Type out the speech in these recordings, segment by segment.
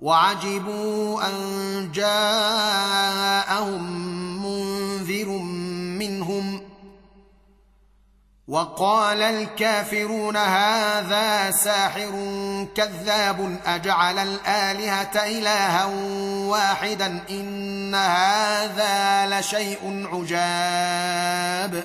وعجبوا أن جاءهم منذر منهم وقال الكافرون هذا ساحر كذاب أجعل الآلهة إلها واحدا إن هذا لشيء عجاب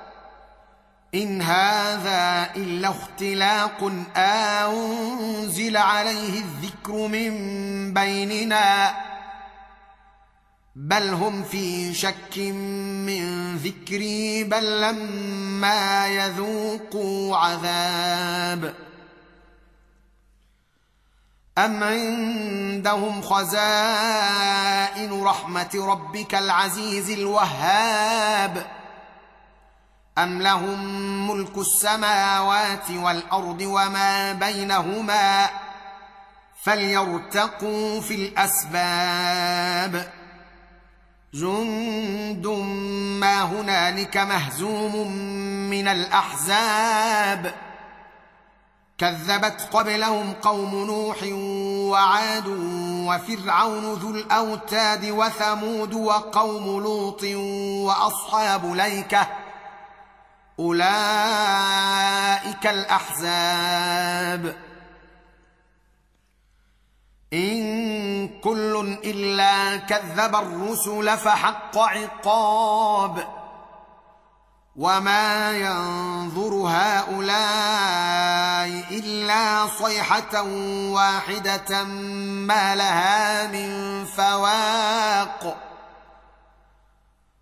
إن هذا إلا اختلاق أنزل عليه الذكر من بيننا بل هم في شك من ذكري بل لما يذوقوا عذاب أم عندهم خزائن رحمة ربك العزيز الوهاب ام لهم ملك السماوات والارض وما بينهما فليرتقوا في الاسباب جند ما هنالك مهزوم من الاحزاب كذبت قبلهم قوم نوح وعاد وفرعون ذو الاوتاد وثمود وقوم لوط واصحاب ليكه أولئك الأحزاب. إن كل إلا كذب الرسل فحق عقاب. وما ينظر هؤلاء إلا صيحة واحدة ما لها من فواق.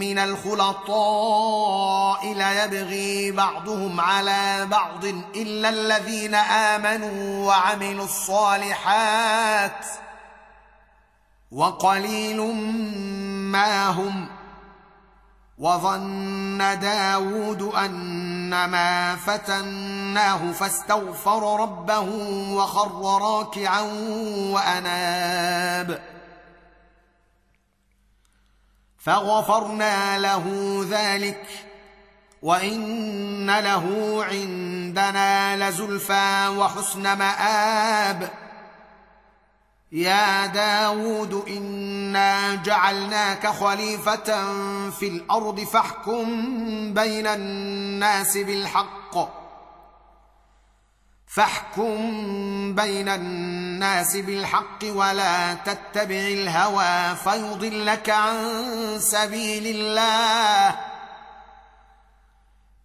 من الخلطاء ليبغي بعضهم على بعض إلا الذين آمنوا وعملوا الصالحات وقليل ما هم وظن داود انما فتناه فاستغفر ربه وخر راكعا وأناب فغفرنا له ذلك وإن له عندنا لزلفى وحسن مآب. يا داود إنا جعلناك خليفة في الأرض فاحكم بين الناس بالحق. فاحكم بين الناس بالحق ولا تتبع الهوى فيضلك عن سبيل الله.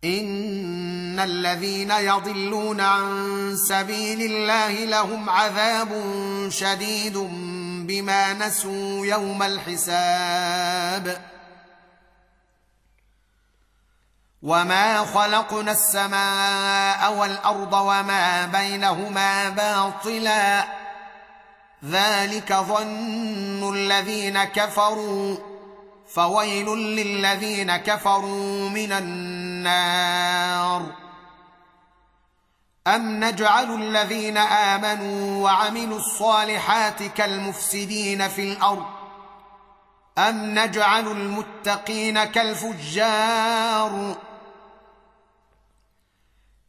إن الذين يضلون عن سبيل الله لهم عذاب شديد بما نسوا يوم الحساب. وما خلقنا السماء والارض وما بينهما باطلا ذلك ظن الذين كفروا فويل للذين كفروا من النار. ام نجعل الذين امنوا وعملوا الصالحات كالمفسدين في الأرض؟ ام نجعل المتقين كالفجار؟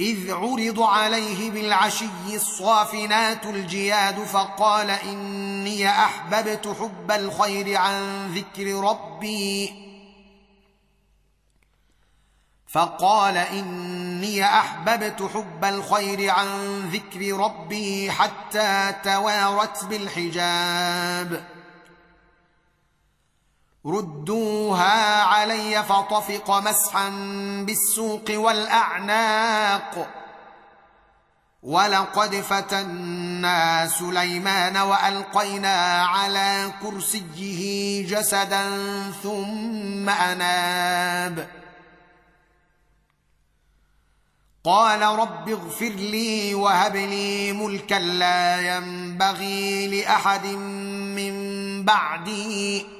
إذ عرض عليه بالعشي الصافنات الجياد فقال إني أحببت حب الخير عن ذكر ربي. فقال إني أحببت حب الخير عن ذكر ربي حتى توارت بالحجاب. ردوها علي فطفق مسحا بالسوق والأعناق. ولقد فتنا سليمان وألقينا على كرسيه جسدا ثم أناب. قال رب اغفر لي وهب لي ملكا لا ينبغي لأحد من بعدي.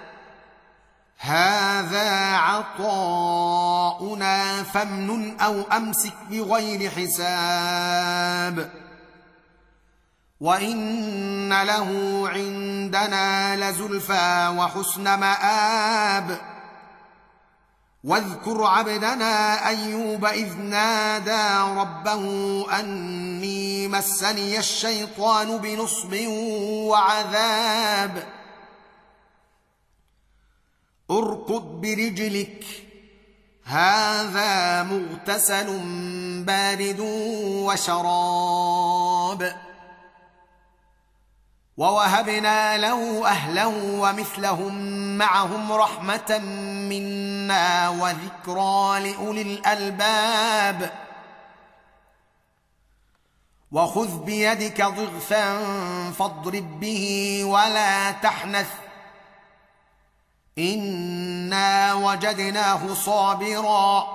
هذا عطاؤنا فامنن أو أمسك بغير حساب. وإن له عندنا لزلفى وحسن مآب. واذكر عبدنا أيوب إذ نادى ربه أني مسني الشيطان بنصب وعذاب. اركض برجلك. هذا مغتسل بارد وشراب. ووهبنا له أهله ومثلهم معهم رحمة منا وذكرى لأولي الألباب. وخذ بيدك ضغثا فاضرب به ولا تحنث. انا وجدناه صابرا.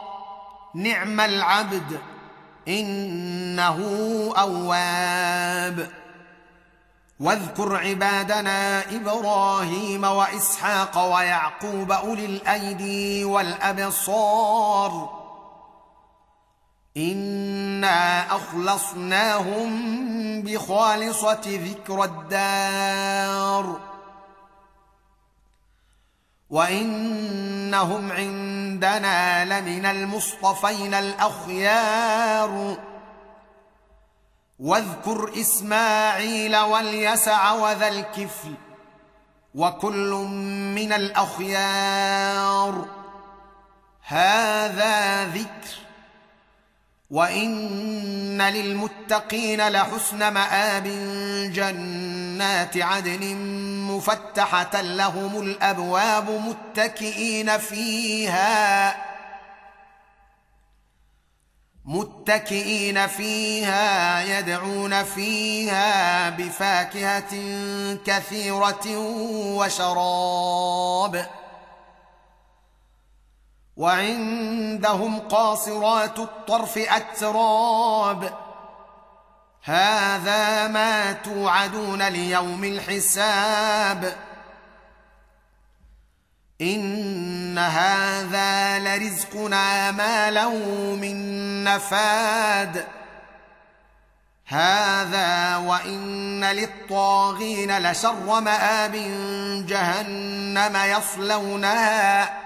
نعم العبد. انه اواب. واذكر عبادنا إبراهيم واسحاق ويعقوب اولي الايدي والابصار. انا اخلصناهم بخالصه ذكر الدار. وانهم عندنا لمن المصطفين الاخيار واذكر اسماعيل واليسع وذا الكفل وكل من الاخيار هذا ذكر وان للمتقين لحسن ماب جنات عدن مفتحه لهم الابواب متكئين فيها متكئين فيها يدعون فيها بفاكهه كثيره وشراب وعندهم قاصرات الطرف أتراب. هذا ما توعدون ليوم الحساب. إن هذا لرزقنا ما له من نفاد. هذا وإن للطاغين لشر مآب جهنم يصلونها.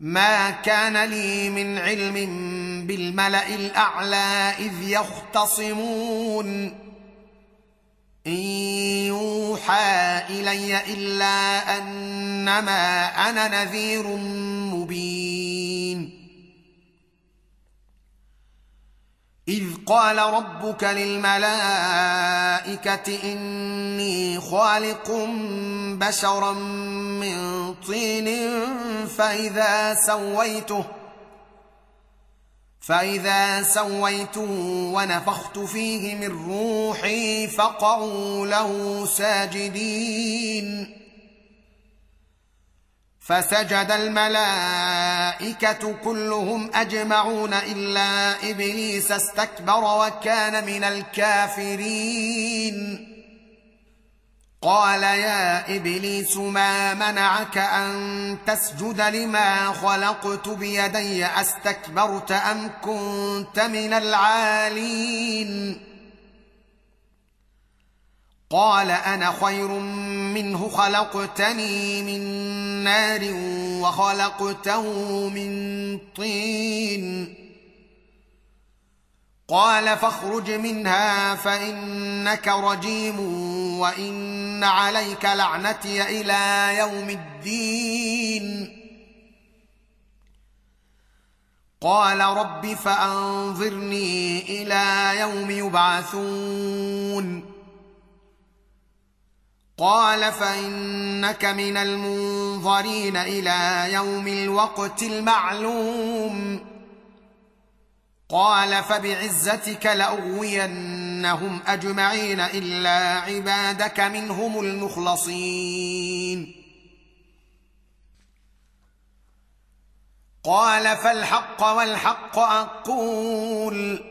ما كان لي من علم بالملا الاعلى اذ يختصمون ان يوحى الي الا انما أنا نذير إذ قال ربك للملائكة إني خالق بشرا من طين فإذا سويته فإذا سويته ونفخت فيه من روحي فقعوا له ساجدين. فسجد الملائكة كلهم أجمعون إلا إبليس استكبر وكان من الكافرين. قال يا إبليس ما منعك أن تسجد لما خلقت بيدي؟ أستكبرت أم كنت من العالين؟ قال أنا خير منه خلقتني من نار وخلقته من طين. قال فاخرج منها فإنك رجيم وإن عليك لعنتي إلى يوم الدين. قال رب فأنظرني إلى يوم يبعثون. قال فإنك من المنظرين إلى يوم الوقت المعلوم. قال فبعزتك لأغوينهم أجمعين إلا عبادك منهم المخلصين. قال فالحق والحق أقول.